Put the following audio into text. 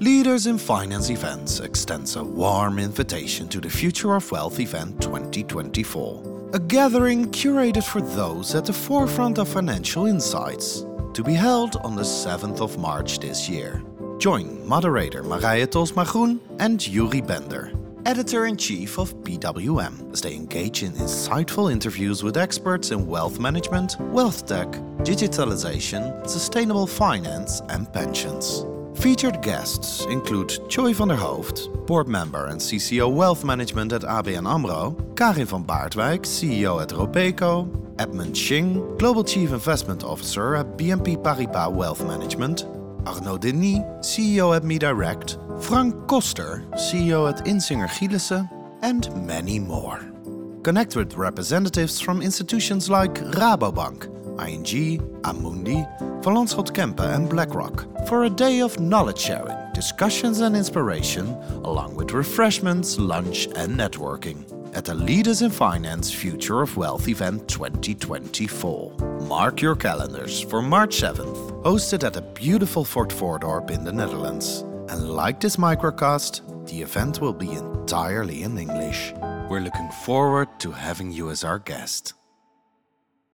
Leaders in Finance Events extends a warm invitation to the Future of Wealth event 2024, a gathering curated for those at the forefront of financial insights, to be held on the 7th of March this year. Join moderator Marije Tolsma-Groen and Yuri Bender, editor-in-chief of PWM, as they engage in insightful interviews with experts in wealth management, wealth tech, digitalization, sustainable finance and pensions. Featured guests include Choy van der Hooft, board member and CCO Wealth Management at ABN AMRO, Karin van Baardwijk, CEO at Robeco, Edmund Shing, Global Chief Investment Officer at BNP Paribas Wealth Management, Arnaud Denis, CEO at MeDirect, Frank Koster, CEO at Insinger Gilissen, and many more. Connect with representatives from institutions like Rabobank, ING, Amundi, Van Lanschot Kempen, and BlackRock for a day of knowledge sharing, discussions, and inspiration, along with refreshments, lunch, and networking at the Leaders in Finance Future of Wealth event 2024. Mark your calendars for March 7th, hosted at a beautiful Fort Voordorp in the Netherlands. And like this microcast, the event will be entirely in English. We're looking forward to having you as our guest.